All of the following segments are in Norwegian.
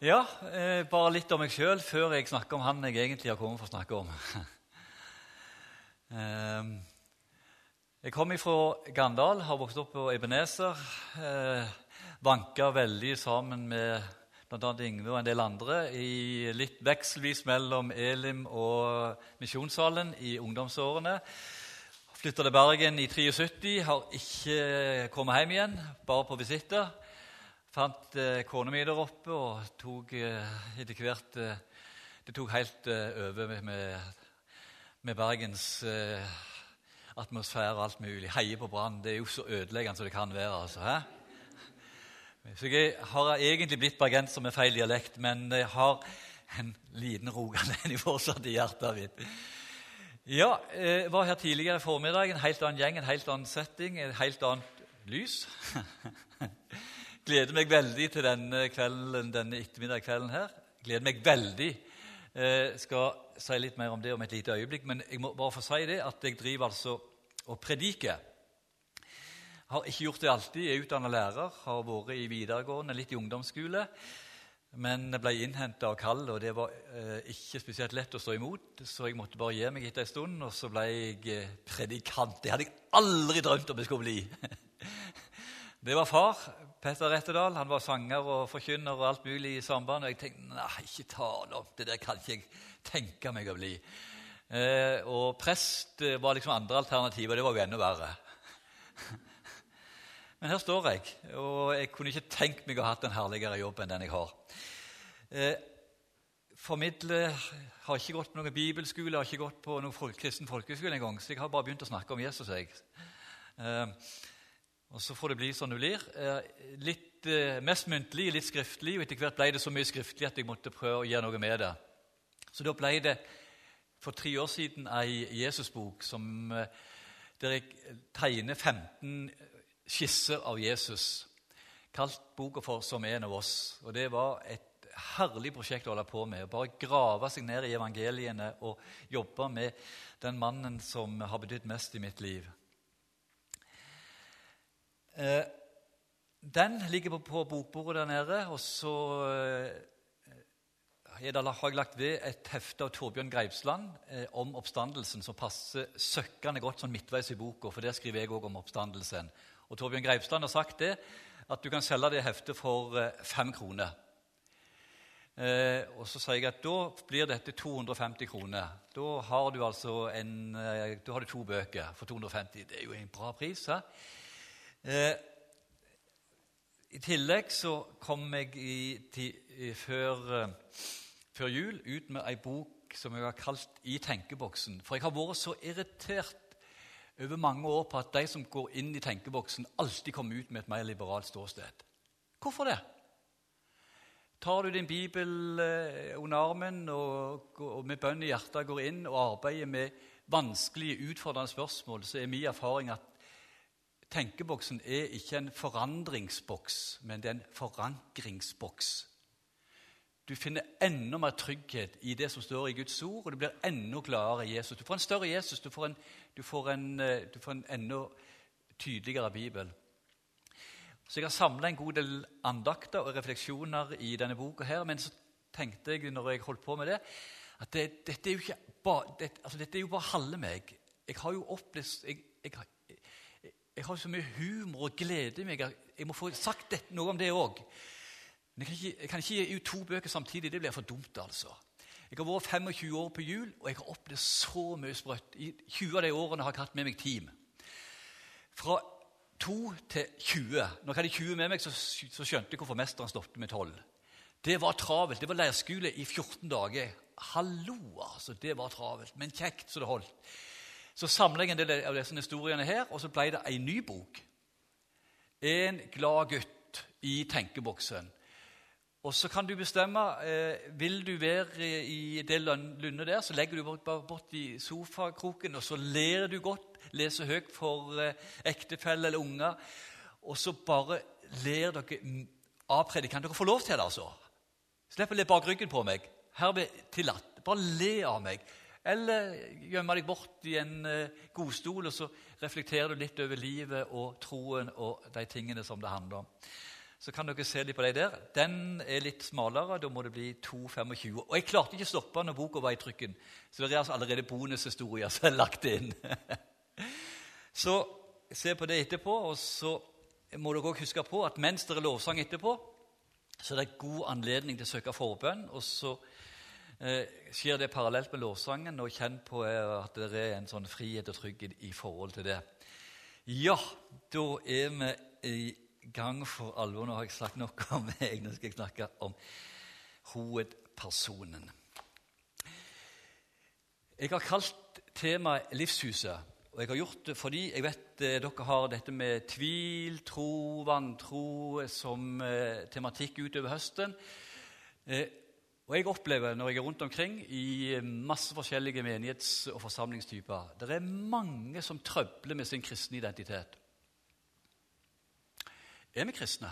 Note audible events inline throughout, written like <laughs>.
Ja, eh, bare litt om meg sjøl før jeg snakker om han jeg egentlig har kommet for å snakke om. <laughs> eh, jeg kommer fra Gandal, har vokst opp på Ebenezer. Eh, Vanka veldig sammen med bl.a. Ingve og en del andre i litt vekselvis mellom Elim og Misjonssalen i ungdomsårene. Flytta til Bergen i 73, har ikke kommet hjem igjen, bare på visitter. Fant eh, kona mi der oppe og tok eh, etter hvert eh, Det tok helt eh, over med, med Bergens eh, atmosfære og alt mulig. Heie på Brann. Det er jo så ødeleggende som det kan være. altså, hæ? Så jeg har egentlig blitt bergenser med feil dialekt, men jeg har en liten rogalending fortsatt i hjertet mitt. Ja, jeg var her tidligere i formiddag. En helt annen gjeng, en helt annen setting, et helt annet lys. <laughs> Gleder meg veldig til denne, kvelden, denne ettermiddagskvelden her. Gleder meg veldig. Jeg skal si litt mer om det om et lite øyeblikk, men jeg må bare få si det at jeg driver altså og prediker. Har ikke gjort det alltid. Jeg er utdannet lærer, har vært i videregående, litt i ungdomsskole. Men jeg ble innhenta av kall, og det var eh, ikke spesielt lett å stå imot. Så jeg måtte bare gi meg etter en stund, og så ble jeg eh, predikant. Det hadde jeg aldri drømt om jeg skulle bli. <laughs> Det var far, Petter Rettedal. Han var sanger og forkynner og alt mulig i samband. Og jeg tenkte nei, ikke tale om det der kan ikke jeg tenke meg å bli. Eh, og prest eh, var liksom andre alternativer. Det var jo enda verre. <laughs> Men her står jeg, og jeg kunne ikke tenkt meg å ha hatt en herligere jobb enn den jeg har. Eh, formidle har ikke gått på noen bibelskole, har ikke gått på noen folk, kristen folkeskole engang, så jeg har bare begynt å snakke om Jesus. jeg. Eh, og så får det bli sånn det blir. Eh, litt eh, Mest muntlig, litt skriftlig. Og etter hvert ble det så mye skriftlig at jeg måtte prøve å gjøre noe med det. Så da ble det for tre år siden ei Jesusbok som, eh, der jeg tegner 15 skisser av Jesus. Kalt boka for 'Som en av oss'. Og Det var et herlig prosjekt å holde på med. Å Bare grave seg ned i evangeliene og jobbe med den mannen som har betydd mest i mitt liv. Eh, den ligger på, på bokbordet der nede. Og så eh, det, har jeg lagt ved et hefte av Torbjørn Greipsland eh, om oppstandelsen, som passer søkkende godt sånn midtveis i boka, for der skriver jeg òg om oppstandelsen. Og Torbjørn Greipsland har sagt det, at du kan selge det heftet for eh, fem kroner. Eh, og så sier jeg at da blir dette 250 kroner. Da har du altså en, eh, da har du to bøker for 250. Det er jo en bra pris. He? Eh, I tillegg så kom jeg i, til, i, før, eh, før, jul ut med ei bok som jeg har kalt 'I tenkeboksen'. For jeg har vært så irritert over mange år på at de som går inn i tenkeboksen, alltid kommer ut med et mer liberalt ståsted. Hvorfor det? Tar du din bibel eh, under armen og, og med bønn i hjertet går inn og arbeider med vanskelige, utfordrende spørsmål, så er min erfaring at Tenkeboksen er ikke en forandringsboks, men det er en forankringsboks. Du finner enda mer trygghet i det som står i Guds ord, og du blir enda gladere i Jesus. Du får en større Jesus, du får en, du får en, eh, du får en enda tydeligere Bibel. Så Jeg har samla en god del andakter og refleksjoner i denne boka, her, men så tenkte jeg når jeg holdt på med det, at det, dette, er jo bare, det, altså dette er jo bare halve meg. Jeg har jo opplevd jeg, jeg, jeg har så mye humor og glede i meg. Jeg må få sagt noe om det òg. Men jeg kan, ikke, gi ut to bøker samtidig. Det blir for dumt. altså. Jeg har vært 25 år på jul, og jeg har opplevd så mye sprøtt. I 20 av de årene har jeg hatt med meg team. Fra 2 til 20. Når jeg hadde 20 med meg, så, så skjønte jeg hvorfor mesteren stoppet med 12. Det var travelt. Det var leirskole i 14 dager. Hallo, altså. Det var travelt, men kjekt så det holdt. Så samler jeg en del av disse historiene her, og så ble det ei ny bok. En glad gutt i tenkeboksen. Og så kan du bestemme eh, Vil du være i det lundet der, så legger du bort, bort i sofakroken, og så ler du godt, leser høyt for eh, ektefelle eller unger. Og så bare ler dere av predikanten. Dere får lov til det, altså. Slipp å le bak ryggen på meg. Herved tillatt. Bare le av meg. Eller gjemme deg bort i en uh, godstol og så reflekterer du litt over livet og troen og de tingene som det handler om. Så kan dere se litt på de der. Den er litt smalere. Da må det bli 2,25. Og jeg klarte ikke å stoppe når boka var i trykken. Så det er altså allerede bonushistorier som er lagt inn. <laughs> så se på det etterpå. Og så må dere også huske på at mens det er lovsang etterpå, så er det god anledning til å søke forbønn. Og så eh, skjer det parallelt med lovsangen, og kjenn på eh, at det er en sånn frihet og trygghet i forhold til det. Ja, da er vi i gang for alvor. Nå har jeg sagt noe om meg. Nå skal jeg snakke om hovedpersonen. Jeg har kalt temaet Livshuset. Og jeg har gjort det fordi jeg vet eh, dere har dette med tvil, tro, vantro som eh, tematikk utover høsten. Eh, og jeg opplever når jeg er rundt omkring i masse forskjellige menighets- og forsamlingstyper Det er mange som trøbler med sin kristne identitet. Er vi kristne?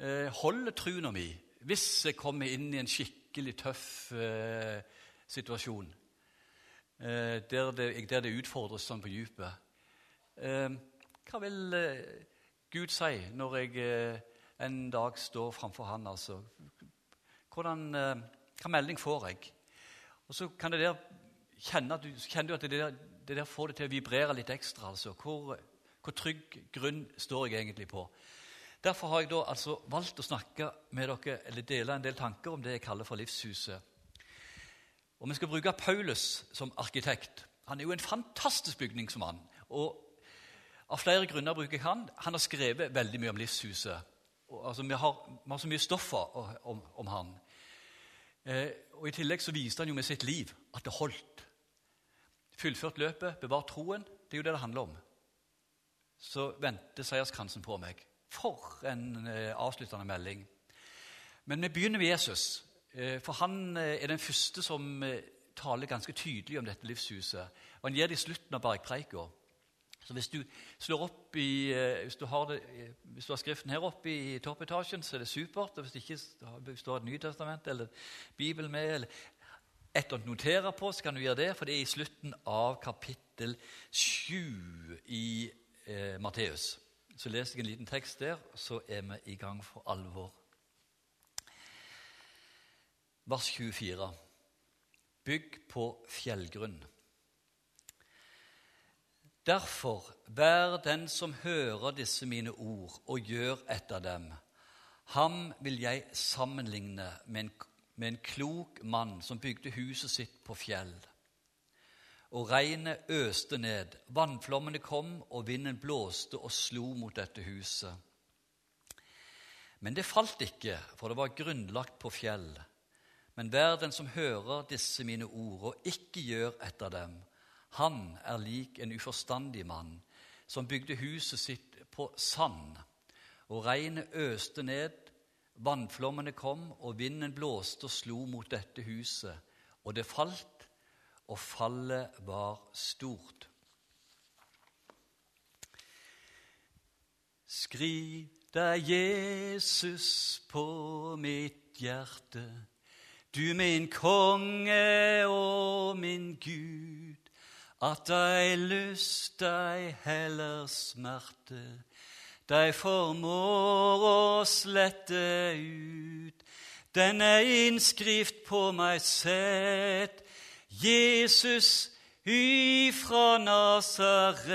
Eh, holder trua mi hvis jeg kommer inn i en skikkelig tøff eh, situasjon? Eh, der, det, der, det, utfordres sånn på dypet. Eh, hva vil eh, Gud si når jeg eh, en dag står framfor Han? altså? Hvordan, hva melding får jeg? Og så kan det der kjenne at du, kjenner du at det der, det der får det til å vibrere litt ekstra. altså. Hvor, hvor trygg grunn står jeg egentlig på? Derfor har jeg da altså valgt å snakke med dere, eller dele en del tanker om det jeg kaller for livshuset. Og Vi skal bruke Paulus som arkitekt. Han er jo en fantastisk bygningsmann. og Av flere grunner bruker jeg han. Han har skrevet veldig mye om livshuset. Og, altså, vi, har, vi, har, så mye stoffer om, om han. Eh, og I tillegg så viste han jo med sitt liv at det holdt. Fullført løpet, bevart troen. Det er jo det det handler om så vendte seierskransen på meg. For en eh, avsluttende melding. Men vi begynner med Jesus. Eh, for han er den første som taler ganske tydelig om dette livshuset. Og Han gjør det i slutten av bergpreika. Så hvis du slår opp i, eh, hvis du, har det, eh, hvis du har Skriften her oppe i toppetasjen, så er det supert. og Hvis ikke står et Nytestament eller Bibelen med, eller et å notere på, så kan du gjøre det, for det er i slutten av kapittel 7 i eh, Matteus. Så leser jeg en liten tekst der, så er vi i gang for alvor. Vers 24. Bygg på fjellgrunn. Derfor, vær den som hører disse mine ord, og gjør etter dem. Ham vil jeg sammenligne med en, med en klok mann som bygde huset sitt på fjell og regnet øste ned. Vannflommene kom, og vinden blåste og slo mot dette huset. Men det falt ikke, for det var grunnlagt på fjell. Men vær den som hører disse mine ord og ikke gjør etter dem, han er lik en uforstandig mann som bygde huset sitt på sand. Og regnet øste ned, vannflommene kom, og vinden blåste og slo mot dette huset. Og det falt og fallet var stort. Skriv deg Jesus på mitt hjerte, du min konge og min Gud, at deg lyst, deg heller smerte, deg formår å slette ut. Denne innskrift på meg sett, Jesus ifra Nasaret,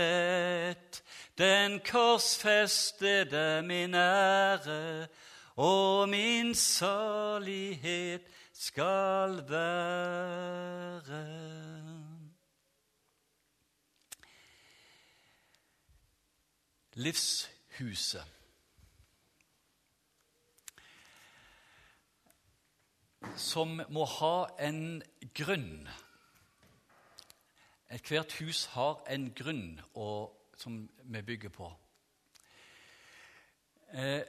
den korsfestede min ære og min salighet skal være. Livshuset. Som må ha en grunn Ethvert hus har en grunn og, som vi bygger på. Eh,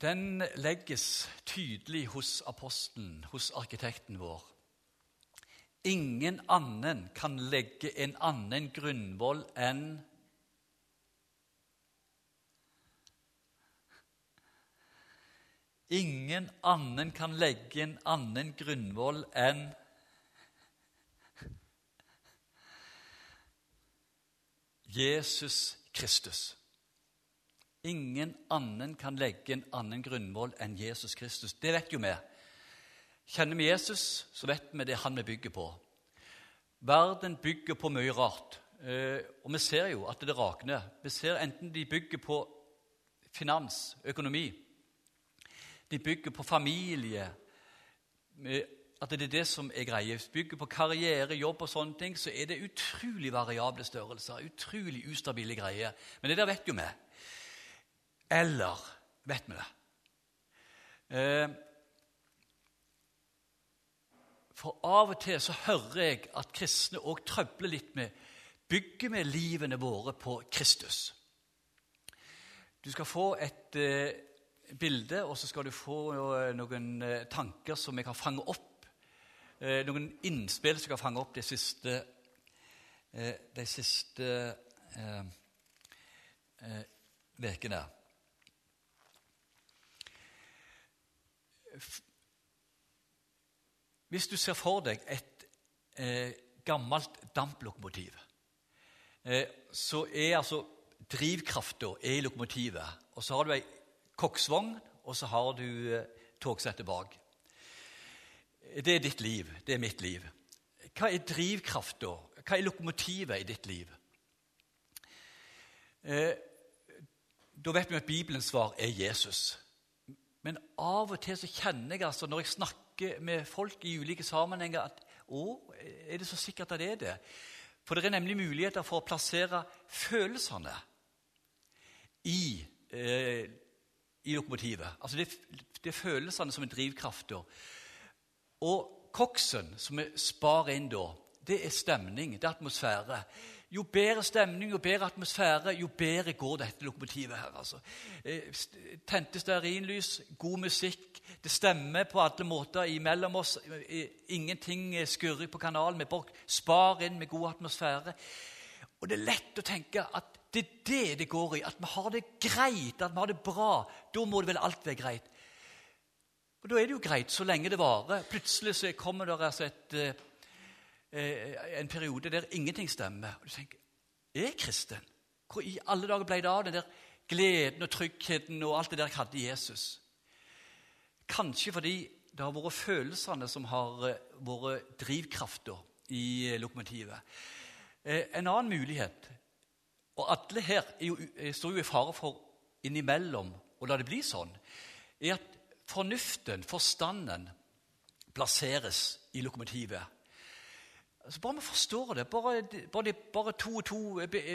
den legges tydelig hos apostelen, hos arkitekten vår. Ingen annen kan legge en annen grunnvoll enn Ingen annen kan legge en annen grunnvoll enn Jesus Kristus. Ingen annen kan legge en annen grunnvoll enn Jesus Kristus. Det vet jo vi. Kjenner vi Jesus, så vet vi det er han vi bygger på. Verden bygger på mye rart. Eh, og vi ser jo at det rakner. Vi ser enten de bygger på finans, økonomi, de bygger på familie At det er det som er greia. Bygger på karriere, jobb og sånne ting, så er det utrolig variable størrelser. Utrolig ustabile greier. Men det der vet jo vi. Eller vet vi det? Eh, for av og til så hører jeg at kristne òg trøbler litt med Bygger vi livene våre på Kristus? Du skal få et eh, bilde, og så skal du få eh, noen eh, tanker som jeg har fanget opp. Eh, noen innspill som jeg har fanget opp de siste, de siste ukene. Hvis du ser for deg et eh, gammelt damplokomotiv, eh, så er altså drivkrafta i lokomotivet. Og så har du ei koksvogn, og så har du eh, togsettet bak. Det er ditt liv. Det er mitt liv. Hva er drivkrafta? Hva er lokomotivet i ditt liv? Eh, da vet vi at Bibelens svar er Jesus. Men av og til så kjenner jeg altså, når jeg snakker med folk i ulike sammenhenger at å, er det så sikkert at det er det? For det er nemlig muligheter for å plassere følelsene i, eh, i lokomotivet. Altså det, det, er følelsene som er drivkrafta. Og koksen, som vi sparer inn da, det er stemning, det er atmosfære. Jo bedre stemning, jo bedre atmosfære, jo bedre går dette lokomotivet. her. Altså. Eh, tente stearinlys, god musikk. Det stemmer på alle måter imellom oss. Eh, ingenting skurrer på kanalen. Vi sparer inn med god atmosfære. Og det er lett å tenke at det er det det går i. At vi har det greit, at vi har det bra. Da må det vel alt være greit. Og Da er det jo greit så lenge det varer. Plutselig så kommer det altså et eh, en periode der ingenting stemmer. Og du tenker Er jeg kristen? Hvor i alle dager ble det av den der gleden og tryggheten og alt det der jeg hadde i Jesus? Kanskje fordi det har vært følelsene som har eh, vært drivkrafta i eh, lokomotivet. Eh, en annen mulighet Og alle her jo, står jo i fare for innimellom å la det bli sånn, er at fornuften, forstanden, plasseres i lokomotivet. Altså bare vi forstår det. Bare, bare, bare to og to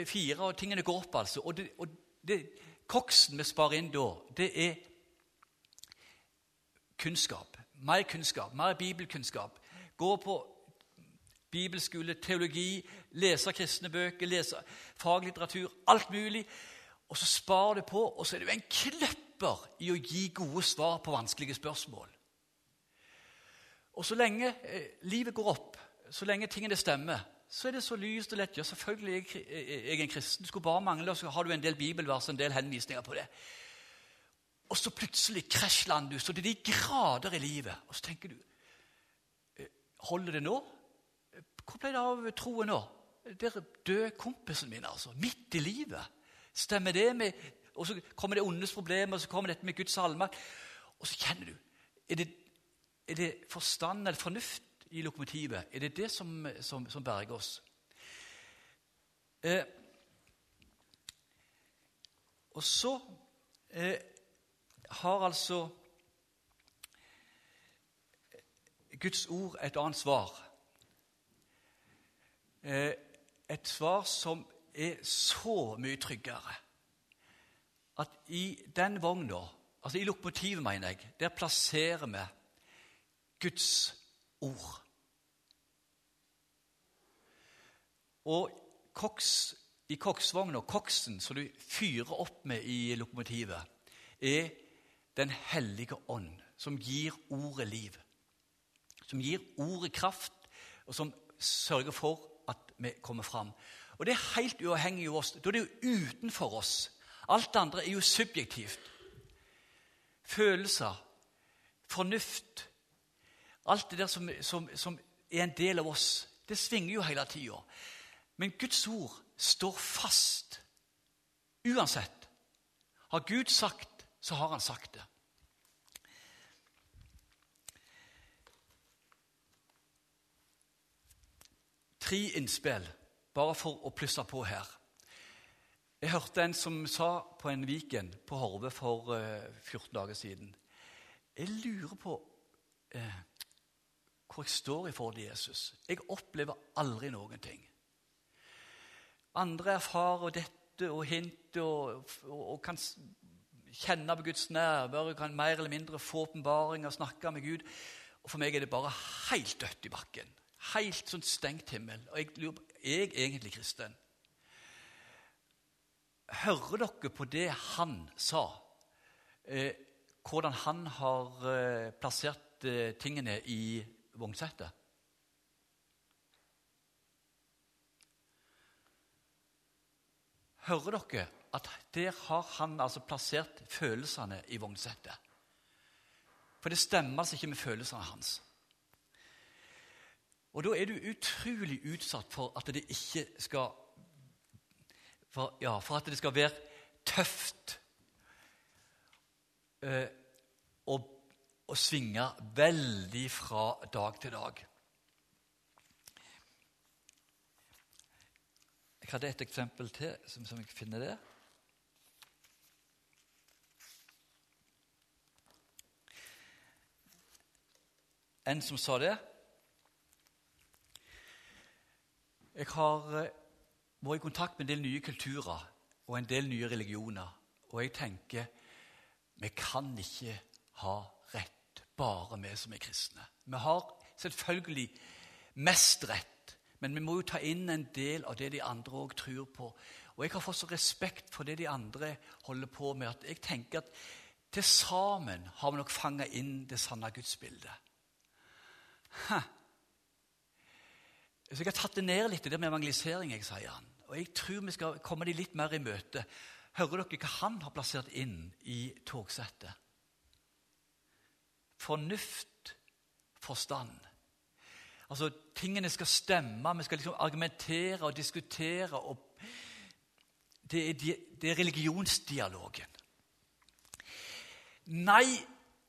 fire, og tingene går opp. altså. Og, det, og det, koksen vi sparer inn da, det er kunnskap. Mer kunnskap, mer bibelkunnskap. Gå på bibelskole, teologi, lese kristne bøker, lese faglitteratur. Alt mulig. Og så sparer du på, og så er du en kløpper i å gi gode svar på vanskelige spørsmål. Og så lenge eh, livet går opp, så lenge tingene stemmer, så er det så lyst og lett. Ja, selvfølgelig er jeg, jeg en kristen. Det skulle bare mangle, og så har du en del bibelvers en del henvisninger på det. Og så plutselig krasjlander du så det er de grader i livet. Og så tenker du «Eh, Holder det nå? Hvor ble det av troen nå? Der døde kompisen min, altså. Midt i livet. Stemmer det med Og så kommer det ondes problemer, og så kommer dette med Guds allmakt. Og så kjenner du Er det, er det forstand eller fornuft i lokomotivet? Er det det som, som, som berger oss? Eh, og så eh, har altså Guds ord et annet svar. Eh, et svar som er så mye tryggere at i den vogna, altså i lokomotivet, mener jeg, der plasserer vi Guds ord. Og koks, i koksvogna, koksen som du fyrer opp med i lokomotivet, er Den hellige ånd, som gir ordet liv. Som gir ordet kraft, og som sørger for vi kommer fram. Og det er helt uavhengig av oss. Da er det jo utenfor oss. Alt det andre er jo subjektivt. Følelser, fornuft, Alt det der som, som, som er en del av oss, det svinger jo hele tida. Men Guds ord står fast uansett. Har Gud sagt, så har han sagt det. Tre innspill, bare for å plusse på her. Jeg hørte en som sa på en Viken på Horve for 14 eh, dager siden Jeg lurer på eh, hvor jeg står i forhold til Jesus. Jeg opplever aldri noen ting. Andre erfarer dette og hint og, og, og kan kjenne på Guds nærvær, kan mer eller mindre få åpenbaringer, snakke med Gud. Og For meg er det bare helt dødt i bakken. Helt sånn stengt himmel. Og jeg lurer på er jeg egentlig kristen. Hører dere på det han sa? Eh, hvordan han har eh, plassert eh, tingene i vognsettet? Hører dere at der har han altså plassert følelsene i vognsettet? For det stemmer altså ikke med følelsene hans. Og da er du utrolig utsatt for at det ikke skal For, ja, for at det skal være tøft eh, og, å svinge veldig fra dag til dag. Jeg hadde et eksempel til, som, som jeg finner det. En som sa det Jeg har eh, vært i kontakt med en del nye kulturer og en del nye religioner. Og jeg tenker vi kan ikke ha rett, bare vi som er kristne. Vi har selvfølgelig mest rett, men vi må jo ta inn en del av det de andre òg tror på. Og jeg har fått så respekt for det de andre holder på med, at jeg tenker at til sammen har vi nok fanga inn det sanne gudsbildet. Huh. Så jeg har tatt det ned litt, det med evangelisering. jeg sier han. Og jeg tror vi skal komme de litt mer i møte. Hører dere hva han har plassert inn i togsettet? Fornuft, forstand. Altså, Tingene skal stemme, vi skal liksom argumentere og diskutere. og Det er, det er religionsdialogen. Nei,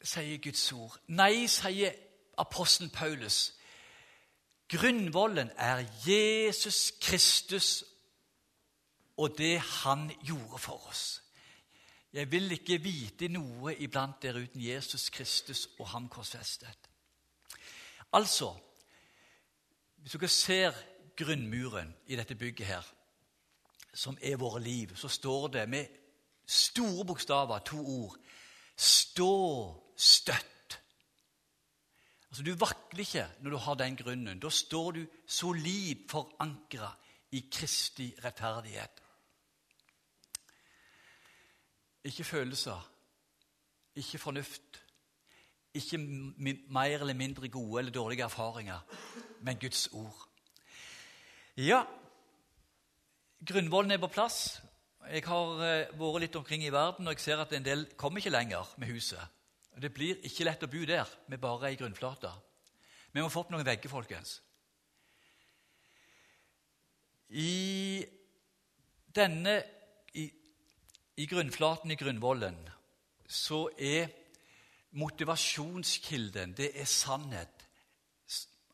sier Guds ord. Nei, sier apostelen Paulus. Grunnvollen er Jesus Kristus og det han gjorde for oss. Jeg vil ikke vite noe iblant dere uten Jesus Kristus og ham korsfestet. Altså, hvis dere ser grunnmuren i dette bygget her, som er våre liv, så står det med store bokstaver to ord Stå støtt. Altså, Du vakler ikke når du har den grunnen. Da står du solid forankra i Kristi rettferdighet. Ikke følelser, ikke fornuft, ikke mer eller mindre gode eller dårlige erfaringer, men Guds ord. Ja, grunnvollen er på plass. Jeg har eh, vært litt omkring i verden, og jeg ser at en del kommer ikke lenger med huset. Og Det blir ikke lett å bo der med bare ei grunnflate. Vi må få opp noen vegger, folkens. I denne i, i grunnflaten i grunnvollen så er motivasjonskilden det er sannhet.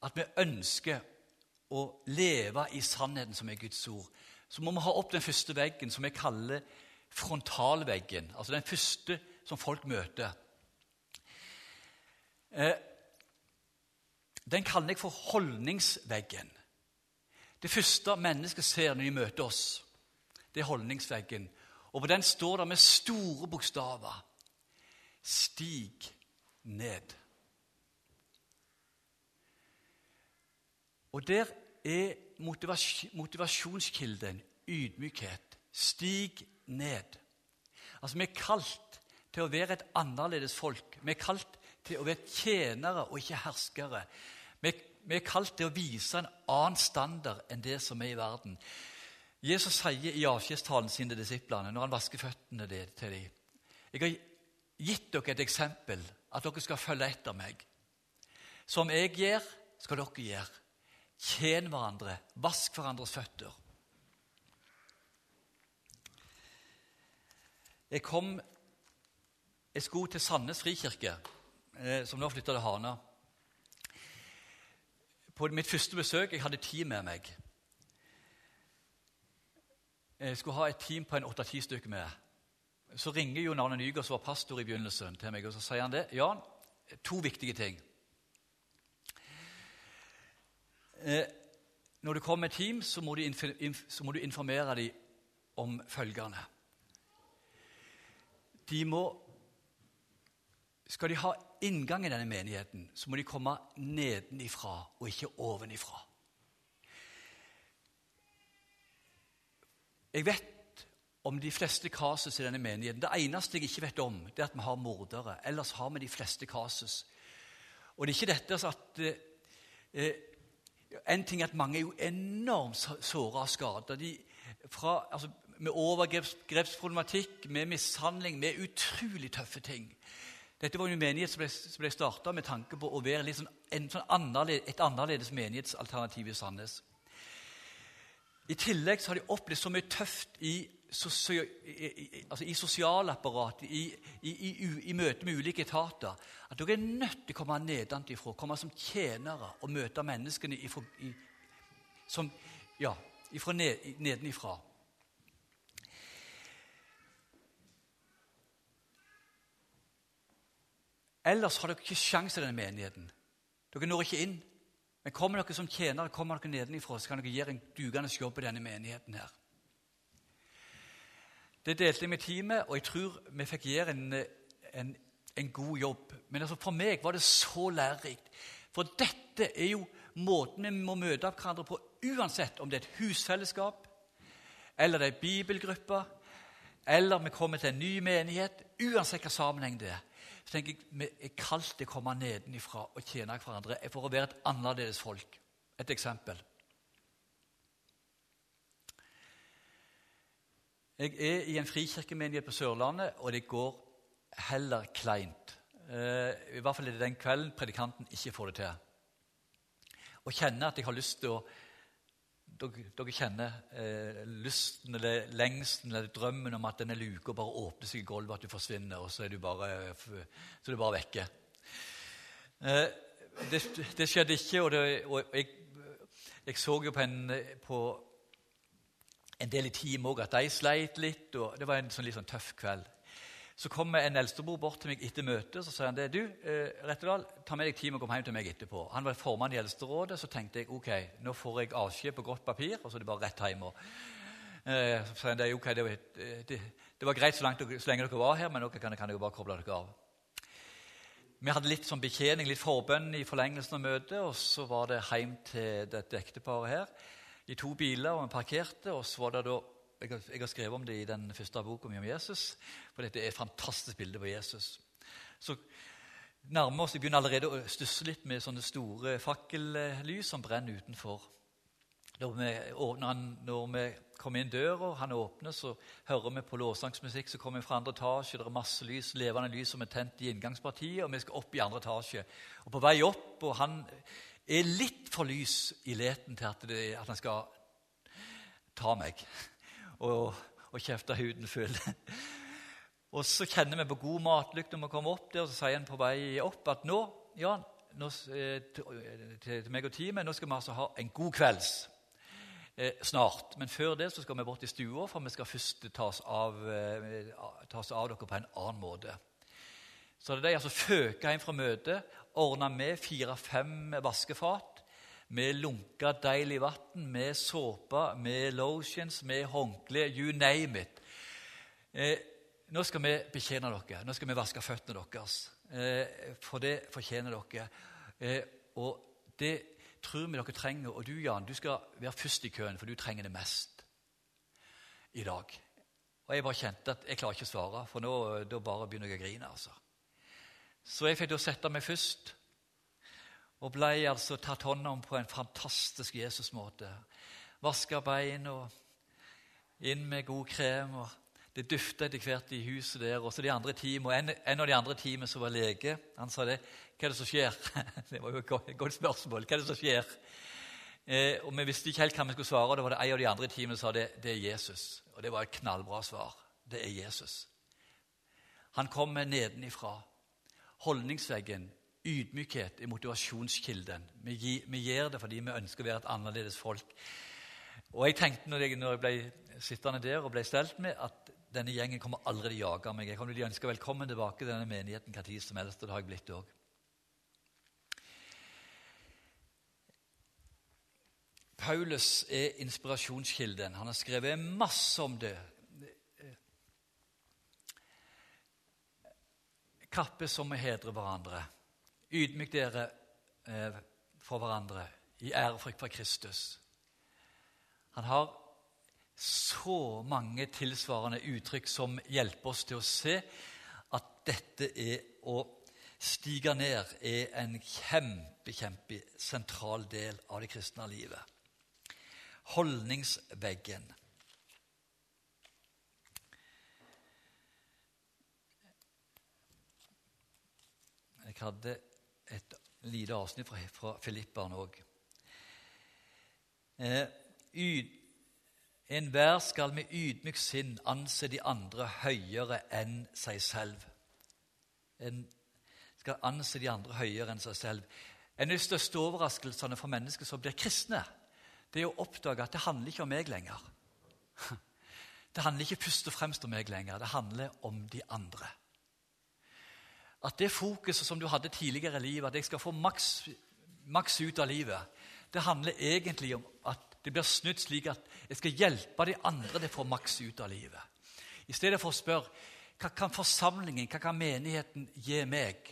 At vi ønsker å leve i sannheten som er Guds ord. Så må vi ha opp den første veggen, som vi kaller frontalveggen. Altså den første som folk møter. Eh, den kaller jeg for holdningsveggen. Det første mennesket ser når de møter oss, det er holdningsveggen. Og på den står det med store bokstaver Stig ned. Og der er motivasjonskilden ydmykhet. Stig ned. Altså, Vi er kalt til å være et annerledes folk. Vi er kalt til å være tjenere og ikke herskere. Vi, er kalt til å vise en annen standard enn det som er i verden. Jesus sier i avskjedstalen sin til disiplene når han vasker føttene til dem Jeg har gitt dere et eksempel, at dere skal følge etter meg. Som jeg gjør, skal dere gjøre. Tjen hverandre, vask hverandres føtter. Jeg kom Jeg skulle til Sandnes frikirke, som nå flytta til Hana. På mitt første besøk jeg hadde team med meg. Jeg skulle ha et team på en åtte-ti stykker med. Så ringer Jon Arne Nygaard, som var pastor i begynnelsen, til meg, og så sier han det. Jan, to viktige ting. Eh, når du kommer med team, så må, du, så må du informere dem om følgende. De må Skal de ha inngang i denne menigheten, så må de komme nedenifra og ikke ovenifra. Jeg vet om de fleste kasus i denne menigheten. Det eneste jeg ikke vet om, det er at vi har mordere. Ellers har vi de fleste kasus. Og det er ikke dette at eh, En ting er at mange er jo enormt såra og skada. Altså, med overgrepsproblematikk, med mishandling, med utrolig tøffe ting. Dette var en menighet som ble, som ble starta med tanke på å være sånn, sånn annerledes, et annerledes menighetsalternativ i Sandnes. I tillegg har de opplevd så mye tøft i i, altså i sosialapparatet, i, i, møte med ulike etater, at dere er nødt til å komme nedenfra, komme som tjenere og møte menneskene ifra, som, ja, ifra ned, nedenifra. Ellers har dere ikke sjanse i denne menigheten. Dere når ikke inn. Men kommer dere som tjenere, kommer dere nedenifra, så kan dere gjøre en dugende jobb i denne menigheten. her. Det delte jeg med teamet, og jeg tror vi fikk gjøre en, en, en god jobb. Men altså for meg var det så lærerikt. For dette er jo måten vi må møte hverandre på, uansett om det er et husfellesskap, eller det er bibelgrupper, eller vi kommer til en ny menighet. Uansett hva sammenheng det er. Så tenker jeg Vi er kalt til å komme nedenifra og tjene hverandre for å være et annerledes folk. Et eksempel. Jeg er i en frikirkemenighet på Sørlandet, og det går heller kleint. Eh, I hvert fall er det den kvelden predikanten ikke får det til. Og kjenner at jeg har lyst til å Dere, dere kjenner eh, lysten eller lengsten eller drømmen om at denne luka bare åpner seg i gulvet, at du forsvinner, og så er du bare, så er du bare vekke. Eh, det, det, skjedde ikke, og, det, og jeg, jeg, så jo på, en, på en del i teamet òg at de sleit litt. og Det var en sånn litt sånn tøff kveld. Så kommer en eldstebror bort til meg etter møtet så sier han det, du, eh, Rettedal, ta med deg team og kom hjem til meg etterpå. Han var formann i Eldsterådet. Så tenkte jeg ok, nå får jeg avskjed på godt papir, og så er det bare rett hjem. Eh, så sier han det, ok, det, var, det, det var greit så, langt, så, lenge dere var her, men dere kan, kan dere bare koble dere av. Vi hadde litt sånn betjening, litt forbønn i forlengelsen av møtet, og så var det hjem til dette ekteparet her i to biler, og vi parkerte. og så var det da, jeg har, jeg har skrevet om det i den første boka mi om Jesus. For dette er et fantastisk bilde på Jesus. Så nærmer oss, Vi begynner allerede å stusse litt med sånne store fakkellys som brenner utenfor. Når vi, åpner, når vi kommer inn døra, han åpner, så hører vi på låssangsmusikk som kommer fra andre etasje. Det er masse lys, levende lys som er tent i inngangspartiet, og vi skal opp i andre etasje. Og På vei opp, og han er litt for lys i leten til at, det, at han skal ta meg og, og kjefte huden full. Og så kjenner vi på god matlykt når vi kommer opp der, og så sier han på vei opp at nå, Jan, nå, eh, til, til meg og teamet, nå skal vi altså ha en god kvelds. Eh, snart. Men før det så skal vi bort i stua, for vi skal først ta oss av, eh, ta av dere på en annen måte. Så det er de altså føka hjem fra møtet ordna med fire-fem vaskefat med lunka, deilig vann, med såpe, med lotions, med håndkle, you name it. Eh, nå skal vi betjene dere. Nå skal vi vaske føttene deres. Eh, for det fortjener dere. Eh, og det tror vi dere trenger. Og du, Jan, du skal være først i køen, for du trenger det mest i dag. Og jeg bare kjente at jeg klarer ikke å svare, for nå da bare begynner jeg å grine. altså. Så jeg fikk da sette meg først og ble altså tatt hånd om på en fantastisk Jesus-måte. Vaska bein og inn med god krem. og Det dufta etter hvert i huset der. Og så de andre team, og en, en, av de andre teamene som var lege, han sa det. 'Hva er det som skjer?' <laughs> Det var jo et godt spørsmål. Hva er det som skjer? Eh, og Vi visste ikke helt hva vi skulle svare. og det var det En av de andre teamene som sa det, det er Jesus. Og det var et knallbra svar. Det er Jesus. Han kommer nedenifra. Holdningsveggen, ydmykhet, er motivasjonskilden. Vi, vi gjør det fordi vi ønsker å være et annerledes folk. Og jeg tenkte når jeg, når jeg ble sittende der og ble stelt med, at denne gjengen kommer aldri til å jage meg. Jeg kommer til å ønske velkommen tilbake til denne menigheten hva tid som helst, og det har jeg blitt også. Paulus er inspirasjonskilden. Han har skrevet masse om det. Kappe som vi hedrer hverandre. Ydmyk dere eh, for hverandre i ærefrykt for Kristus. Han har så mange tilsvarende uttrykk som hjelper oss til å se at dette er å stige ned er en kjempe, kjempe sentral del av det kristne livet. Holdningsveggen. Jeg hadde et lite avsnitt fra, fra Filippaen òg. Eh, Enhver skal med ydmyk sinn anse de andre høyere enn seg selv. En skal anse de andre høyere enn seg selv. En av de største overraskelsene for mennesker som blir kristne, det er å oppdage at det handler ikke om meg lenger. <laughs> Det handler ikke først og fremst om meg lenger. Det handler om de andre. At det fokuset som du hadde tidligere i livet, at jeg skal få maks, maks ut av livet, det handler egentlig om at det blir snudd slik at jeg skal hjelpe de andre til å få maks ut av livet. I stedet for å spørre hva kan forsamlingen, hva kan menigheten gi meg,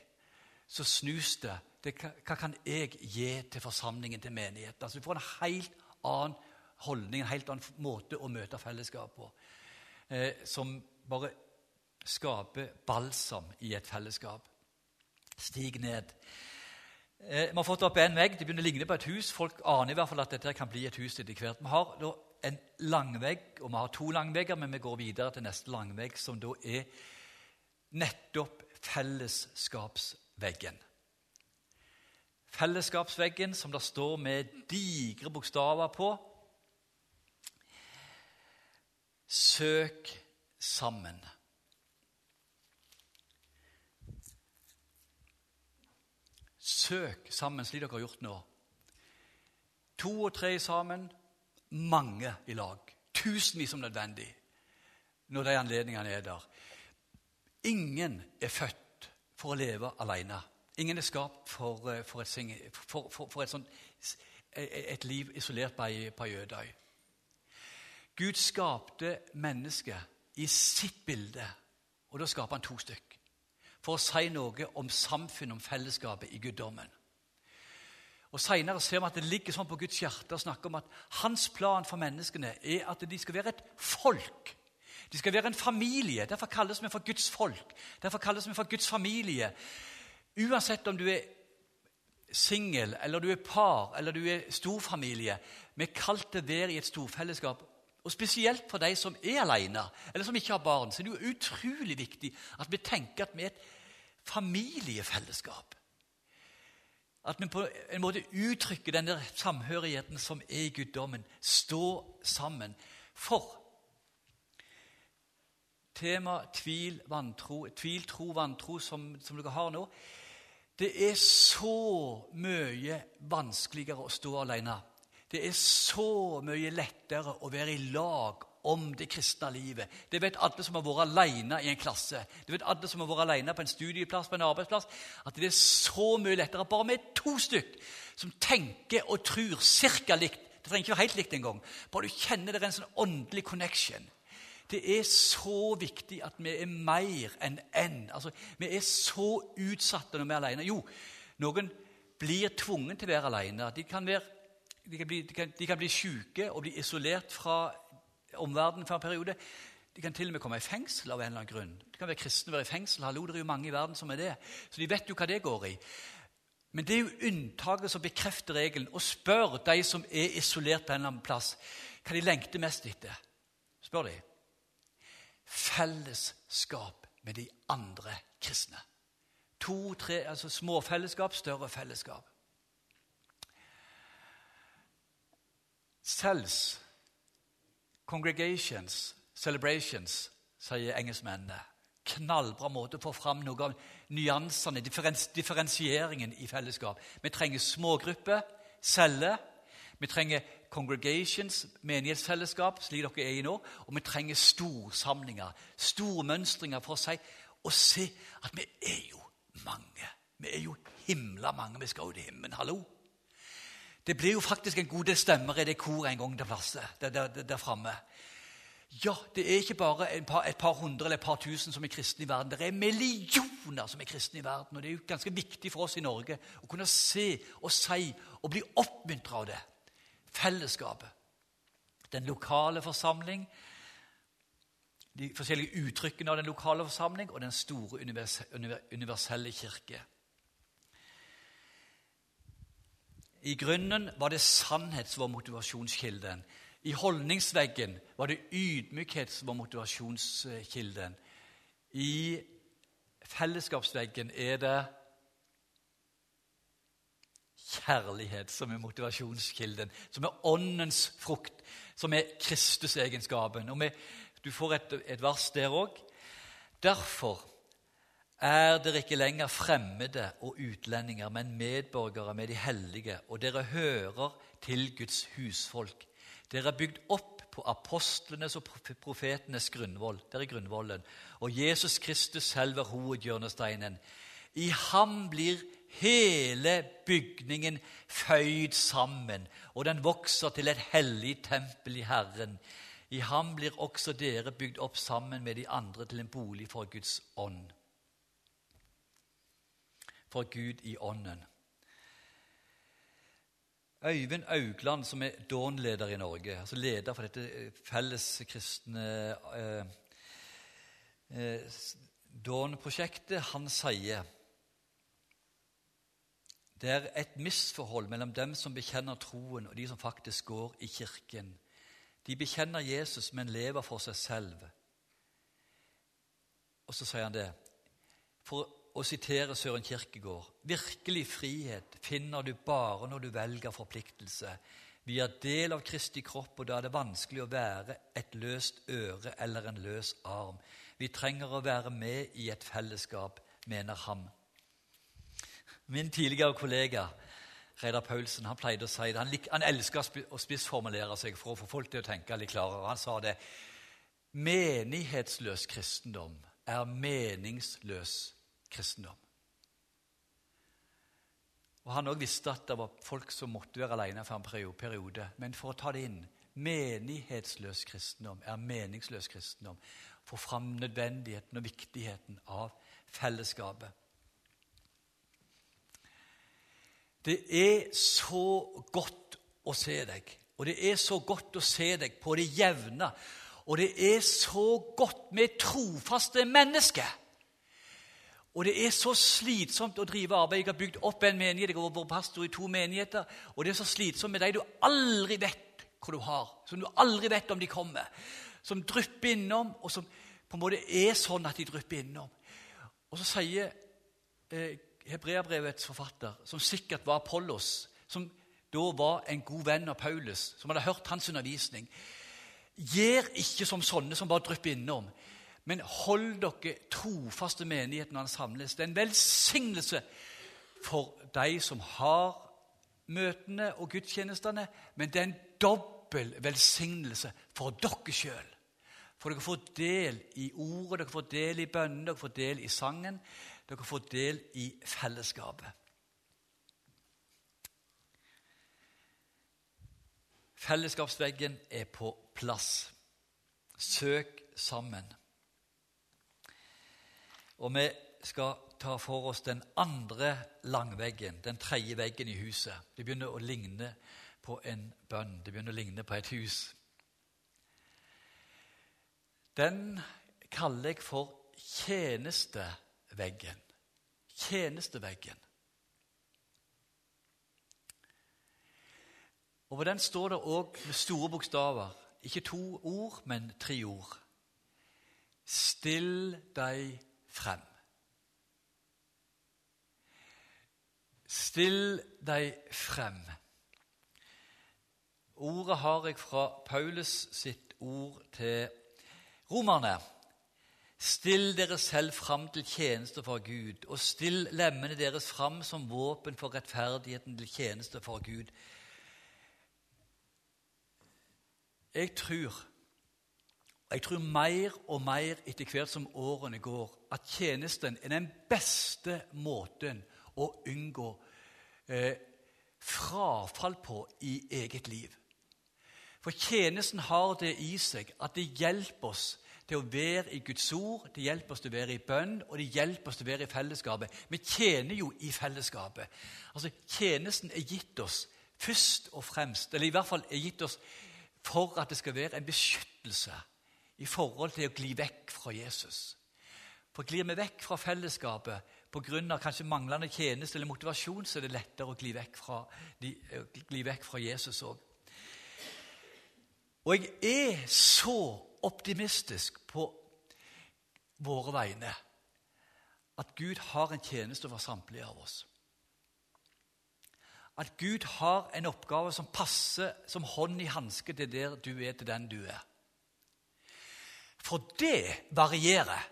så snus det. det hva kan jeg gi til forsamlingen, til menigheten? Altså, Du får en helt annen holdning, en helt annen måte å møte fellesskap på, eh, som bare skaper balsam i et fellesskap. Stig ned. Eh, vi har fått opp en vegg. Det begynner å ligne på et hus. Folk aner i hvert fall at dette kan bli et hus etter hvert. Vi har da en langvegg, og vi har to langvegger, men vi går videre til neste langvegg, som da er nettopp fellesskapsveggen. Fellesskapsveggen som det står med digre bokstaver på. Søk sammen. Søk sammen, slik dere har gjort nå. To og tre sammen, mange i lag. Tusenvis om nødvendig når de anledningene er der. Ingen er født for å leve alene. Ingen er skapt for, eh, for, et, for, for et, sånt, et, liv isolert på ei, ødøy. Gud skapte mennesket i sitt bilde, og da skaper han to stykk for å si noe om samfunnet, om fellesskapet i guddommen. Og Senere ser vi at det ligger sånn på Guds hjerte å snakke om at hans plan for menneskene er at de skal være et folk. De skal være en familie. Derfor kalles vi for Guds folk. Derfor kalles vi for Guds familie. Uansett om du er singel, eller du er par, eller du er storfamilie. Vi er kalt til være i et storfellesskap. Og Spesielt for de som er alene, eller som ikke har barn, så er det jo utrolig viktig at vi tenker at vi er et familiefellesskap. At vi på en måte uttrykker den der samhørigheten som er i guddommen. Stå sammen. For tema tvil, vantro, tvil, tro, vantro, som, som dere har nå Det er så mye vanskeligere å stå alene. Det er så mye lettere å være i lag om det kristne livet. Det vet alle som har vært alene i en klasse, det vet alle som har vært alene på en studieplass, på en arbeidsplass, at det er så mye lettere bare med to stykk som tenker og tror cirka likt. Det trenger ikke være helt likt engang. Bare du kjenner det er en sånn åndelig connection. Det er så viktig at vi er mer enn enn. Altså, vi er så utsatte når vi er alene. Jo, noen blir tvunget til å være alene. De kan, være, de kan bli, de de bli syke og bli isolert fra omverdenen for en periode. De kan til og med komme i fengsel av en eller annen grunn. De kan være kristne og være i fengsel. Hallo, det er jo mange i verden som er det. Så de vet jo hva det går i. Men det er jo unntaket som bekrefter regelen. Og spør de som er isolert på en eller annen plass, hva de lengter mest etter. Spør de. Fellesskap med de andre kristne. To, tre, altså Små fellesskap, større fellesskap. Cells Congregations, celebrations, sier engelskmennene. knallbra måte å få fram noe av nyansene, differensieringen i fellesskap. Vi trenger smågrupper, celler. Vi trenger congregations, menighetsfellesskap, slik dere er i nå. Og vi trenger storsamlinger, store mønstringer for å og se at vi er jo mange. Vi er jo himla mange. Vi skal jo til himmelen. Hallo! Det blir jo faktisk en god del stemmer i det koret en gang der, der, der, der framme. Ja, det er ikke bare par, et par, hundre eller et par tusen som er kristne i verden. Det er millioner som er kristne i verden. Og det er jo ganske viktig for oss i Norge å kunne se og si og bli oppmuntra av det. Fellesskapet. Den lokale forsamling, de forskjellige uttrykkene av den lokale forsamling og den store universelle kirke. I grunnen var det sannhet som var motivasjonskilden. I holdningsveggen var det ydmykhet som var motivasjonskilden. I fellesskapsveggen er det kjærlighet som er motivasjonskilden, som er åndens frukt, som er Kristusegenskapen. Du får et, et vers der òg. Derfor er dere ikke lenger fremmede og utlendinger, men medborgere med de hellige, og dere hører til Guds husfolk. Dere er bygd opp på apostlenes og profetenes grunnvoll. Der er grunnvollen. Og Jesus Kristus selv er hovedhjørnesteinen. I ham blir hele bygningen føyd sammen, og den vokser til et hellig tempel i Herren. I ham blir også dere bygd opp sammen med de andre til en bolig for Guds ånd. For Gud i ånden. Øyvind Augland, som er Dawn-leder i Norge, altså leder for dette eh, felleskristne eh, eh, Dawn-prosjektet, han sier det er et misforhold mellom dem som bekjenner troen, og de som faktisk går i kirken. De bekjenner Jesus, men lever for seg selv. Og så sier han det. For å sitere Søren Kirkegård virkelig frihet finner du bare når du velger forpliktelse. Vi er del av Kristi kropp, og da er det vanskelig å være et løst øre eller en løs arm. Vi trenger å være med i et fellesskap, mener han. Min tidligere kollega Reidar Paulsen han pleide å si det. Han, han elsker å spissformulere seg for å få folk til å tenke litt klarere. Han sa det Menighetsløs kristendom er meningsløs kristendom. Og Han også visste at det var folk som måtte være alene for en periode. Men for å ta det inn menighetsløs kristendom er meningsløs kristendom. Få fram nødvendigheten og viktigheten av fellesskapet. Det er så godt å se deg, og det er så godt å se deg på det jevne. Og det er så godt med trofaste mennesker. Og det er så slitsomt å drive arbeid. Jeg har bygd opp en menighet, jeg har vært pastor i to menigheter. Og det er så slitsomt med de du aldri vet hva du har, som du aldri vet om de kommer. Som drypper innom, og som på en måte er sånn at de drypper innom. Og så sier eh, Hebreabrevets forfatter, som sikkert var Apollos, som da var en god venn av Paulus, som hadde hørt hans undervisning Gjør ikke som sånne som bare drypper innom. Men hold dere trofaste menigheten når han samles. Det er en velsignelse for de som har møtene og gudstjenestene, men det er en dobbel velsignelse for dere sjøl. For dere får del i ordet, dere får del i bønnen, dere får del i sangen. Dere får del i fellesskapet. Fellesskapsveggen er på plass. Søk sammen. Og vi skal ta for oss den andre langveggen, den tredje veggen i huset. Det begynner å ligne på en bønn. Det begynner å ligne på et hus. Den kaller jeg for tjenesteveggen. Tjenesteveggen. Og På den står det òg med store bokstaver. Ikke to ord, men tre ord. Still deg frem. Still deg frem. Ordet har jeg fra Paulus sitt ord til romerne. Still dere selv fram til tjeneste for Gud, og still lemmene deres fram som våpen for rettferdigheten til tjeneste for Gud. Jeg tror, jeg tror mer og mer etter hvert som årene går, at tjenesten er den beste måten å unngå eh, frafall på i eget liv. For tjenesten har det i seg at det hjelper oss til å være i Guds ord, det hjelper oss til å være i bønn, og det hjelper oss til å være i fellesskapet. Vi tjener jo i fellesskapet. Altså, Tjenesten er gitt oss først og fremst, eller i hvert fall er gitt oss for at det skal være en beskyttelse i forhold til å gli vekk fra Jesus. For glir vi vekk fra fellesskapet pga. kanskje manglende tjeneste eller motivasjon, så er det lettere å gli vekk fra, gli vekk fra Jesus òg. Og jeg er så optimistisk på våre vegne at Gud har en tjeneste for samtlige av oss. At Gud har en oppgave som passer som hånd i hanske til der du er, til den du er. For det varierer.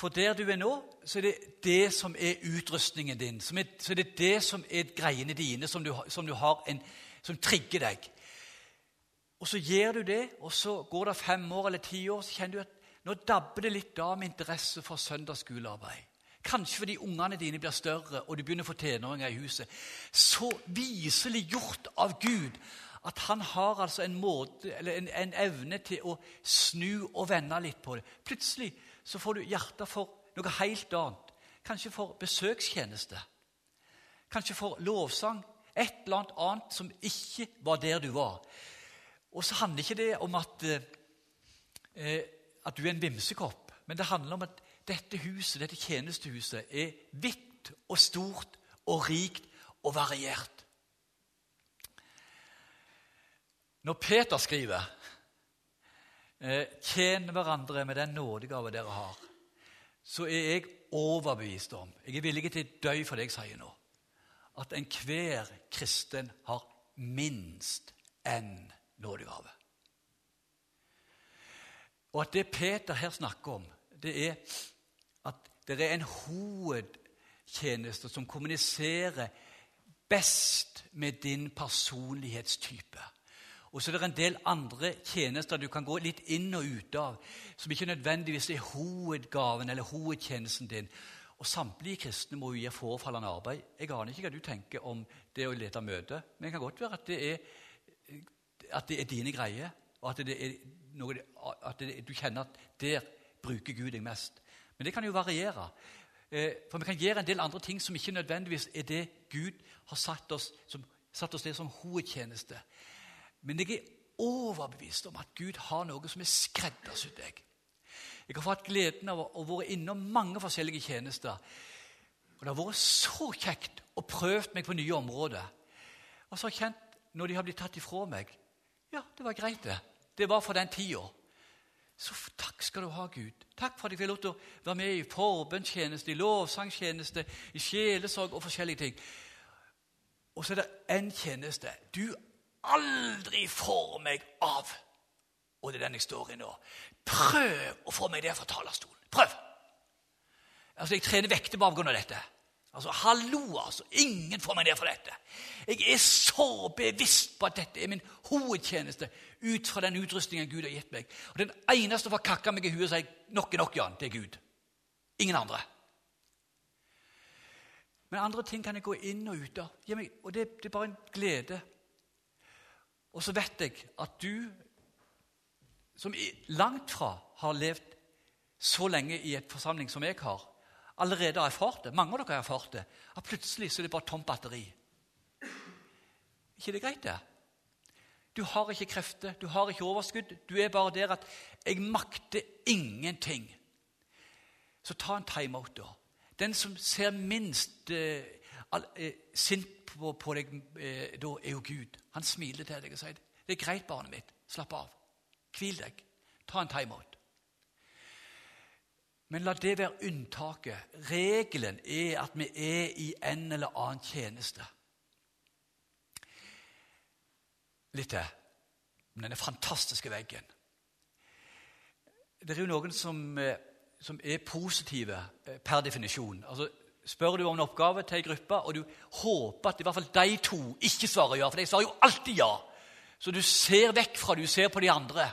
For der du er nå, så er det det som er utrustningen din. så er det det som er greiene dine, som, du, som, du en, som trigger deg. Og så gjør du det, og så går det fem år eller ti år, så kjenner du at nå dabber det litt av med interesse for søndagsskolearbeid. Kanskje fordi ungene dine blir større og du begynner å få tenåringer i huset. Så viselig gjort av Gud at han har altså en, måte, en, en evne til å snu og vende litt på det. Plutselig så får du hjertet for noe helt annet. Kanskje for besøkstjeneste. Kanskje for lovsang. Et eller annet annet som ikke var der du var. Og så handler ikke det om at, eh, at du er en vimsekopp, men det handler om at dette huset, dette tjenestehuset er hvitt og stort og rikt og variert. Når Peter skriver eh, 'Tjen hverandre med den nådegave dere har', så er jeg overbevist om Jeg er villig til å dø for det jeg sier nå. At enhver kristen har minst én nådegave. Og at det Peter her snakker om, det er at det er en hovedtjeneste som kommuniserer best med din personlighetstype. Og så er det en del andre tjenester du kan gå litt inn og ut av, som ikke nødvendigvis er hovedgaven eller hovedtjenesten din. Og Samtlige kristne må jo gjøre forefallende arbeid. Jeg aner ikke hva du tenker om det å lede møte, men det kan godt være at det er, at det er dine greier, og at, noe, at det, du kjenner at der bruker Gud deg mest. Men det kan jo variere. Eh, for vi kan gjøre en del andre ting som ikke nødvendigvis er det Gud har satt oss, som, satt oss ned som hovedtjeneste. Men jeg er overbevist om at Gud har noe som er skreddersydd deg. Jeg har fått gleden av å være innom mange forskjellige tjenester. Og det har vært så kjekt å prøve meg på nye områder. Og så har jeg kjent, når de har blitt tatt ifra meg Ja, det var greit, det. Det var for den tida. Så takk skal du ha, Gud. Takk for at jeg fikk lov til å være med i forbønnstjeneste, i lovsangstjeneste, i sjelesorg og forskjellige ting. Og så er det én tjeneste du aldri får meg av. Og det er den jeg står i nå. Prøv å få meg der fra talerstolen. Prøv! Altså, Jeg trener vekter på avgrunn av dette. Altså, Hallo, altså! Ingen får meg ned fra dette. Jeg er så bevisst på at dette er min hovedtjeneste ut fra den utrustningen Gud har gitt meg. Og Den eneste som får kakka meg i huet og si 'nok er nok', Jan, det er Gud. Ingen andre. Men andre ting kan jeg gå inn og ut av. Og det, det er bare en glede. Og så vet jeg at du, som langt fra har levd så lenge i et forsamling som jeg har, allerede har erfart det. Mange av dere har erfart det. At plutselig så er det bare tomt batteri. ikke det greit, det? Du har ikke krefter, du har ikke overskudd. Du er bare der at 'jeg makter ingenting'. Så ta en timeout, da. Den som ser minst eh, sint på, på deg, eh, da er jo Gud. Han smiler til deg og sier 'Det er greit, barnet mitt. Slapp av. Hvil deg. Ta en timeout'. Men la det være unntaket. Regelen er at vi er i en eller annen tjeneste. Litt til. Denne fantastiske veggen. Det er jo noen som, eh, som er positive eh, per definisjon. Altså, Spør du om en oppgave til ei gruppe, og du håper at i hvert fall de to ikke svarer ja, for de svarer jo alltid ja. Så du ser vekk fra du ser på de andre.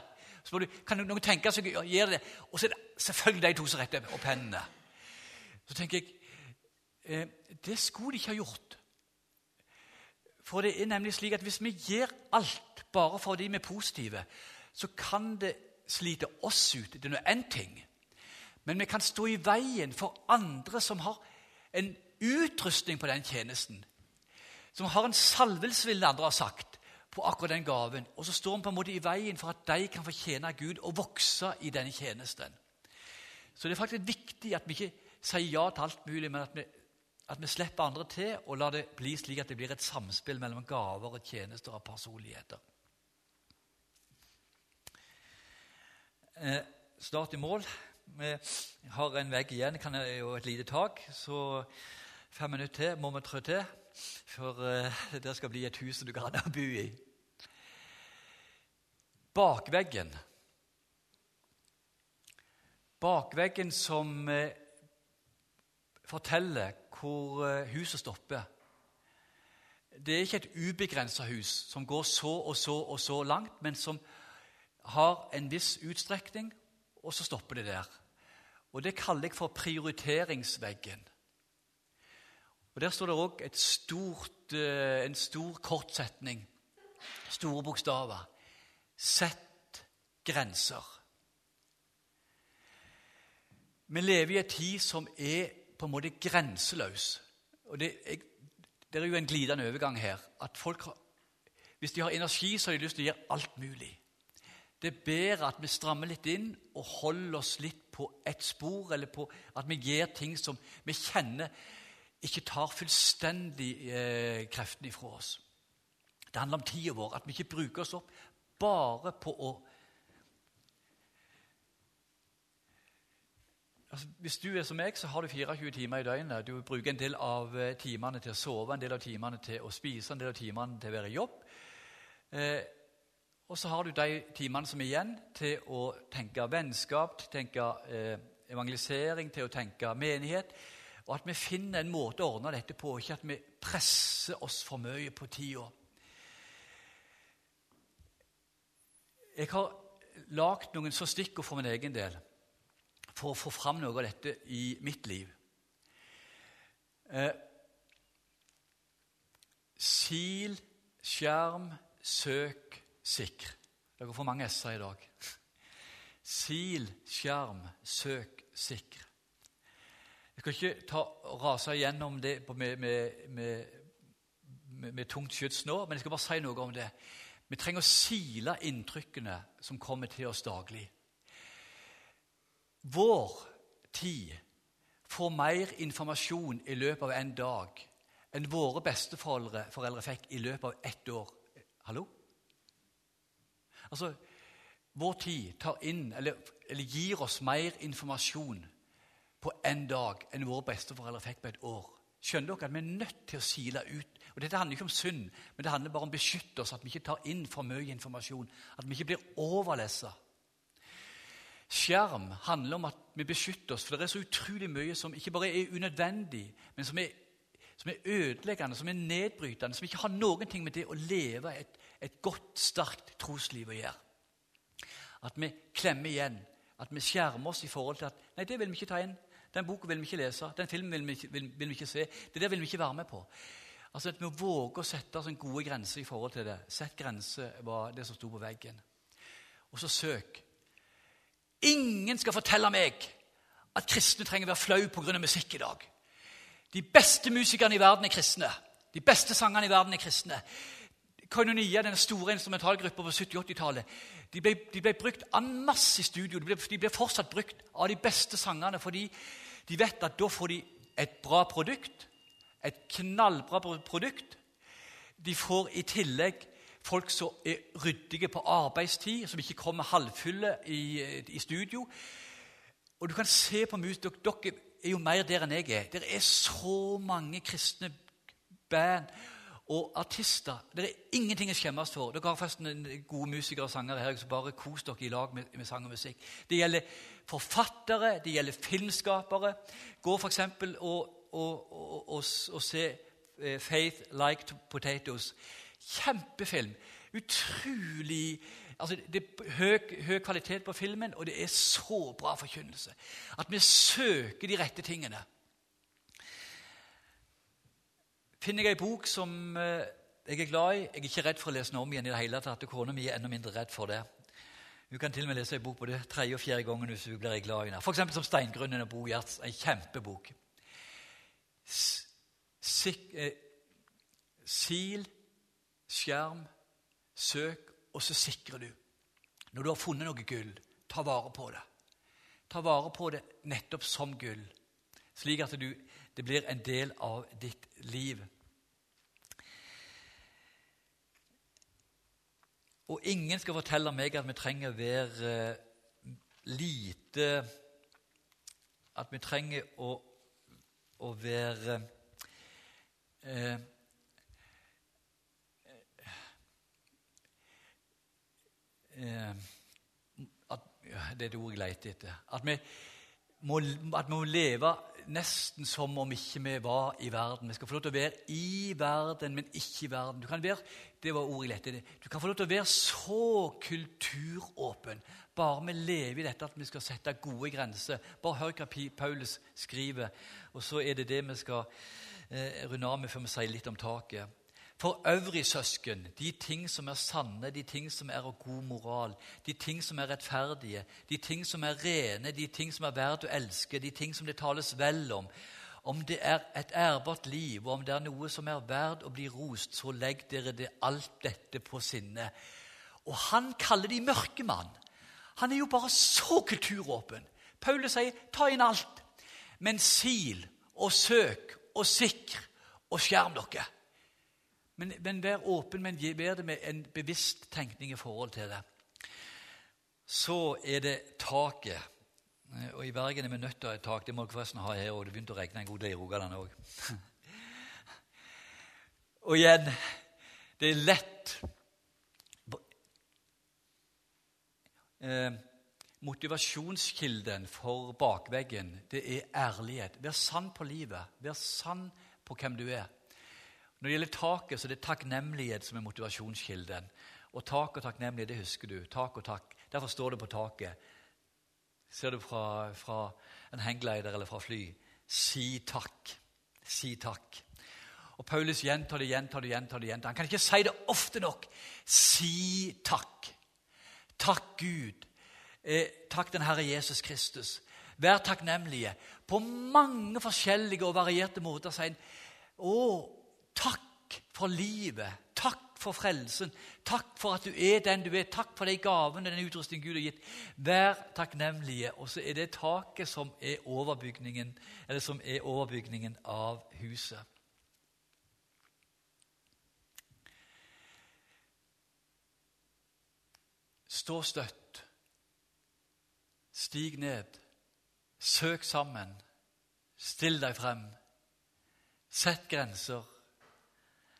Så du, kan noen tenke seg å gjøre det? Og så er det selvfølgelig de to som retter opp hendene. Så tenker jeg eh, det skulle de ikke ha gjort. For det er nemlig slik at hvis vi gjør alt bare fordi vi er positive, så kan det slite oss ut. Det er nå én ting. Men vi kan stå i veien for andre som har en utrustning på den tjenesten. Som har en salvelse, vil andre ha sagt, på akkurat den gaven. Og så står han på en måte i veien for at de kan få tjene Gud og vokse i denne tjenesten. Så det er faktisk viktig at vi ikke sier ja til alt mulig, men at vi, at vi slipper andre til og lar det bli slik at det blir et samspill mellom gaver og tjenester og personligheter. Eh, snart i mål. Vi har en vegg igjen, jo et lite tak. Så fem minutter til må vi trå til før uh, det skal bli et hus du kan bo i. Bakveggen Bakveggen som uh, forteller hvor uh, huset stopper. Det er ikke et ubegrensa hus som går så og så og så langt, men som har en viss utstrekning, og så stopper det der. Og Det kaller jeg for prioriteringsveggen. Og Der står det òg eh, en stor kortsetning, store bokstaver. Sett grenser. Vi lever i en tid som er på en måte grenseløs. Og det, jeg, det er jo en glidende overgang her. at folk har, Hvis de har energi, så har de lyst til å gjøre alt mulig. Det er bedre at vi strammer litt inn og holder oss litt på et spor, eller på at vi gjør ting som vi kjenner ikke tar fullstendig eh, kreften ifra oss. Det handler om tida vår, at vi ikke bruker oss opp bare på å altså, Hvis du er som meg, så har du 24 timer i døgnet. Du bruker en del av eh, timene til å sove, en del av timene til å spise, en del av timene til å være i jobb. Eh, og så har du de timene som er igjen, til å tenke vennskap, til å tenke eh, evangelisering, til å tenke menighet. Og at vi finner en måte å ordne dette på, ikke at vi presser oss for mye på tida. Jeg har lagd noen så stikkord for min egen del for å få fram noe av dette i mitt liv. Eh, sil, skjerm, søk, sikr. Dere får mange s-er i dag. Sil, skjerm, søk, sikr. Jeg skal ikke ta, rase igjennom det med, med, med, med, tungt skyts nå, men jeg skal bare si noe om det. Vi trenger å sile inntrykkene som kommer til oss daglig. Vår tid får mer informasjon i løpet av en dag enn våre besteforeldre fikk i løpet av ett år. Hallo? Altså, Vår tid tar inn, eller, eller gir oss mer informasjon på en dag enn våre besteforeldre fikk på et år. Skjønner dere at vi er nødt til å sile ut? Og Dette handler ikke om synd, men det handler bare om å beskytte oss, at vi ikke tar inn for mye informasjon. At vi ikke blir overlessa. Skjerm handler om at vi beskytter oss, for det er så utrolig mye som ikke bare er unødvendig, men som er, som er ødeleggende, som er nedbrytende, som ikke har noen ting med det å leve et et godt, sterkt trosliv å gjøre. At vi klemmer igjen, at vi skjermer oss i forhold til at nei, det vil vi ikke ta inn. Den boka vil vi ikke lese, den filmen vil vi ikke, vil, vil vi ikke se. Det der vil vi ikke være med på. Altså At vi våger å sette en gode grenser i forhold til det. Sett grense var det som sto på veggen. Og så søk. Ingen skal fortelle meg at kristne trenger å være flau pga. musikk i dag. De beste musikerne i verden er kristne. De beste sangene i verden er kristne. Koinonia, den store instrumentalgruppa på 70-80-tallet, de, de, ble brukt en masse i studio. De ble, de ble, fortsatt brukt av de beste sangerne fordi de vet at da får de et bra produkt. Et knallbra produkt. De får i tillegg folk som er ryddige på arbeidstid, som ikke kommer halvfulle i, i studio. Og du kan se på mus, dere, dere er jo mer der enn jeg er. Det er så mange kristne band og artister. Det er ingenting å skjemmes for. Dere har forresten gode musikere og sangere her, så bare kos dere i lag med, med sang og musikk. Det gjelder forfattere, det gjelder filmskapere. Gå f.eks. og, og, og, og, og se eh, Faith Like Potatoes. Kjempefilm. Utrolig altså Det er høy, høy, kvalitet på filmen, og det er så bra forkynnelse. At vi søker de rette tingene finner jeg ei bok som eh, jeg er glad i. Jeg er ikke redd for å lese den om igjen. i det hele tatt, og Kona mi er enda mindre redd for det. Hun kan til og med lese ei bok både tredje og fjerde gangen hvis hun blir glad i den. F.eks. som 'Steingrunnen' av Bo Gjerts. En kjempebok. Sik, eh, sil, skjerm, søk, og så sikrer du. Når du har funnet noe gull, ta vare på det. Ta vare på det nettopp som gull, slik at du det blir en del av ditt liv. Og ingen skal fortelle meg at vi trenger å være eh, lite At vi trenger å, å være eh, eh, at, ja, Det er det ordet jeg leter etter. At vi må, at vi må leve nesten som om ikke vi var i verden. Vi skal få lov til å være i verden, men ikke i verden. Du kan være, det var ordet jeg lette. Du kan få lov til å være så kulturåpen bare vi lever i dette at vi skal sette gode grenser. Bare hør hva Paulus skriver, og så er det det vi skal eh, runde av med før vi sier litt om taket. For øvrig søsken, de ting som er sanne, de ting som er av god moral, de ting som er rettferdige, de ting som er rene, de ting som er verdt å elske, de ting som det tales vel om, om det er et ærbart liv, og om det er noe som er verdt å bli rost, så legg dere det alt dette på sinne. Og han kaller de mørkemann. Han er jo bare så kulturåpen. Paulus sier, ta inn alt, men sil og søk og sikr og skjerm dere. Men, men vær åpen, men vær det med en bevisst tenkning i forhold til det. Så er det taket. Og I Bergen er vi nødt til å ha et tak. Det må dere forresten ha her òg. Det begynte å regne en god del i Rogaland òg. <laughs> og igjen det er lett eh, Motivasjonskilden for bakveggen, det er ærlighet. Vær sann på livet. Vær sann på hvem du er. Når det gjelder taket, så er det takknemlighet som er motivasjonskilden. Og tak og takknemlighet, det husker du. Tak og takk. Derfor står det på taket. Ser du fra, fra en hangglider eller fra fly? Si takk. Si takk. Og Paulus gjentar det, gjentar det, gjentar det. gjentar. Han kan ikke si det ofte nok. Si takk. Takk Gud. Eh, takk den Herre Jesus Kristus. Vær takknemlige. På mange forskjellige og varierte måter sier han å, Takk for livet. Takk for frelsen. Takk for at du er den du er. Takk for de gavene den utrustning Gud har gitt. Vær takknemlige. Og så er det taket som er overbygningen, eller som er overbygningen av huset. Stå støtt. Stig ned. Søk sammen. Still deg frem. Sett grenser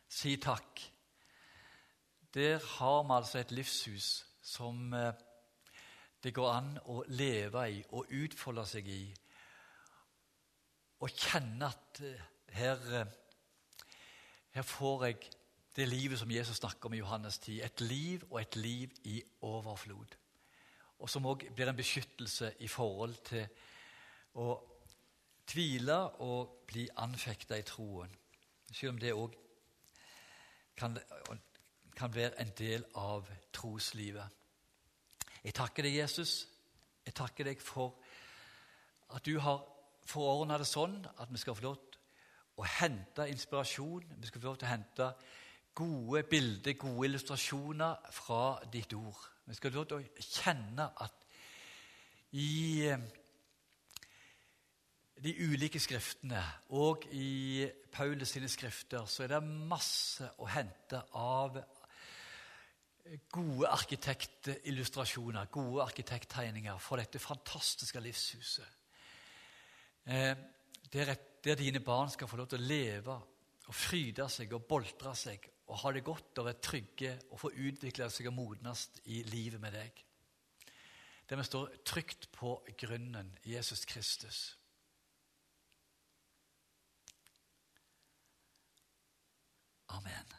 si takk. Der har vi altså et livshus som eh, det går an å leve i og utfolde seg i. Og kjenne at eh, her, eh, her får jeg det livet som Jesus snakker om i Johannes 10. Et liv og et liv i overflod. Og som òg blir en beskyttelse i forhold til å tvile og bli anfekta i troen. Selv om det òg kan, kan være en del av troslivet. Jeg takker deg, Jesus. Jeg takker deg for at du har forordna det sånn at vi skal få lov til å hente inspirasjon. Vi skal få lov til å hente gode bilder, gode illustrasjoner fra ditt ord. Vi skal få lov til å kjenne at i de ulike skriftene og i Paulus sine skrifter så er det masse å hente av gode arkitektillustrasjoner, gode arkitekttegninger for dette fantastiske livshuset. Eh, der, der dine barn skal få lov til å leve og fryde seg og boltre seg og ha det godt og være trygge og få utvikle seg og modnes i livet med deg. Der vi står trygt på grunnen Jesus Kristus. Amen.